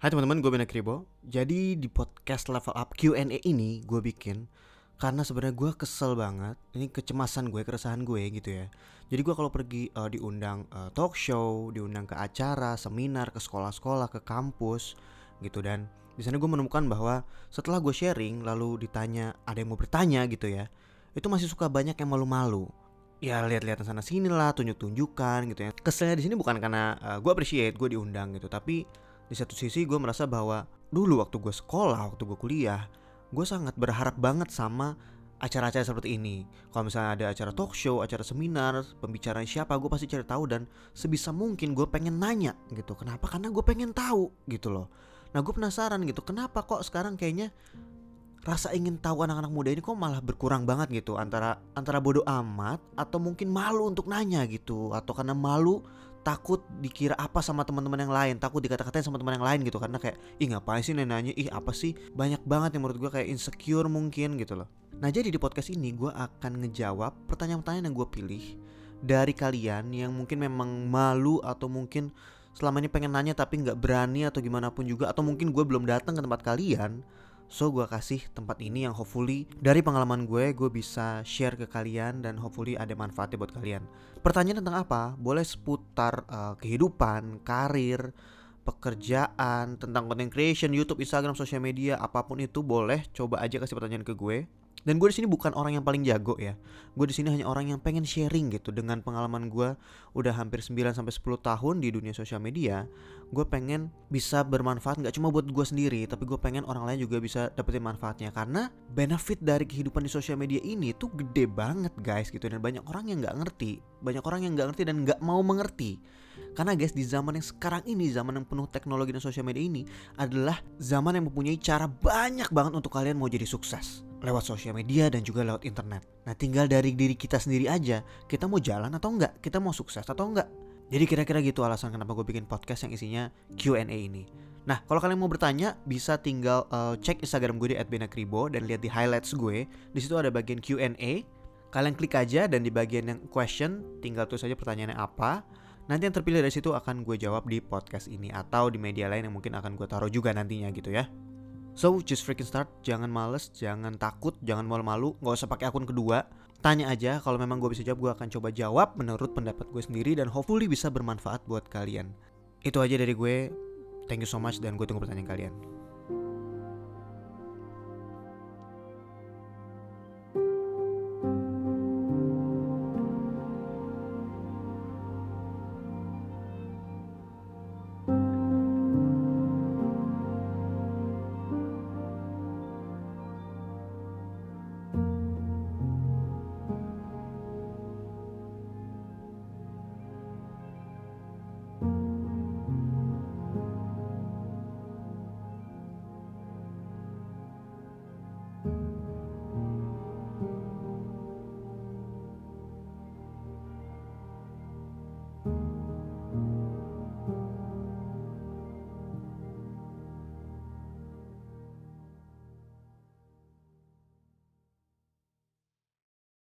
Hai teman-teman, gue Bena Kribo. Jadi di podcast Level Up Q&A ini gue bikin karena sebenarnya gue kesel banget. Ini kecemasan gue, keresahan gue gitu ya. Jadi gue kalau pergi uh, diundang uh, talk show, diundang ke acara, seminar, ke sekolah-sekolah, ke kampus gitu dan di sana gue menemukan bahwa setelah gue sharing lalu ditanya ada yang mau bertanya gitu ya, itu masih suka banyak yang malu-malu ya lihat-lihat sana sini lah tunjuk-tunjukkan gitu ya keselnya di sini bukan karena uh, gue appreciate gue diundang gitu tapi di satu sisi gue merasa bahwa dulu waktu gue sekolah, waktu gue kuliah, gue sangat berharap banget sama acara-acara seperti ini. Kalau misalnya ada acara talk show, acara seminar, pembicaraan siapa, gue pasti cari tahu dan sebisa mungkin gue pengen nanya gitu. Kenapa? Karena gue pengen tahu gitu loh. Nah gue penasaran gitu, kenapa kok sekarang kayaknya rasa ingin tahu anak-anak muda ini kok malah berkurang banget gitu antara antara bodoh amat atau mungkin malu untuk nanya gitu atau karena malu takut dikira apa sama teman-teman yang lain takut dikata-katain sama teman yang lain gitu karena kayak ih ngapain sih nanya ih apa sih? Banyak banget yang menurut gue kayak insecure mungkin gitu loh. Nah jadi di podcast ini gue akan ngejawab pertanyaan-pertanyaan yang gue pilih dari kalian yang mungkin memang malu atau mungkin selama ini pengen nanya tapi nggak berani atau gimana pun juga atau mungkin gue belum datang ke tempat kalian So gue kasih tempat ini yang hopefully dari pengalaman gue gue bisa share ke kalian dan hopefully ada manfaatnya buat kalian. Pertanyaan tentang apa? Boleh seputar uh, kehidupan, karir, pekerjaan, tentang content creation, YouTube, Instagram, sosial media, apa pun itu boleh coba aja kasih pertanyaan ke gue. Dan gue di sini bukan orang yang paling jago ya. Gue di sini hanya orang yang pengen sharing gitu dengan pengalaman gue udah hampir 9 sampai 10 tahun di dunia sosial media. Gue pengen bisa bermanfaat nggak cuma buat gue sendiri, tapi gue pengen orang lain juga bisa dapetin manfaatnya karena benefit dari kehidupan di sosial media ini tuh gede banget guys gitu dan banyak orang yang nggak ngerti, banyak orang yang nggak ngerti dan nggak mau mengerti. Karena guys di zaman yang sekarang ini, zaman yang penuh teknologi dan sosial media ini adalah zaman yang mempunyai cara banyak banget untuk kalian mau jadi sukses lewat sosial media dan juga lewat internet. Nah, tinggal dari diri kita sendiri aja, kita mau jalan atau enggak, kita mau sukses atau enggak. Jadi kira-kira gitu alasan kenapa gue bikin podcast yang isinya Q&A ini. Nah, kalau kalian mau bertanya, bisa tinggal uh, cek Instagram gue di @benakribo dan lihat di highlights gue. Di situ ada bagian Q&A. Kalian klik aja dan di bagian yang question tinggal tulis aja pertanyaannya apa. Nanti yang terpilih dari situ akan gue jawab di podcast ini atau di media lain yang mungkin akan gue taruh juga nantinya gitu ya. So just freaking start, jangan males, jangan takut, jangan malu-malu, nggak usah pakai akun kedua. Tanya aja, kalau memang gue bisa jawab, gue akan coba jawab menurut pendapat gue sendiri dan hopefully bisa bermanfaat buat kalian. Itu aja dari gue. Thank you so much dan gue tunggu pertanyaan kalian.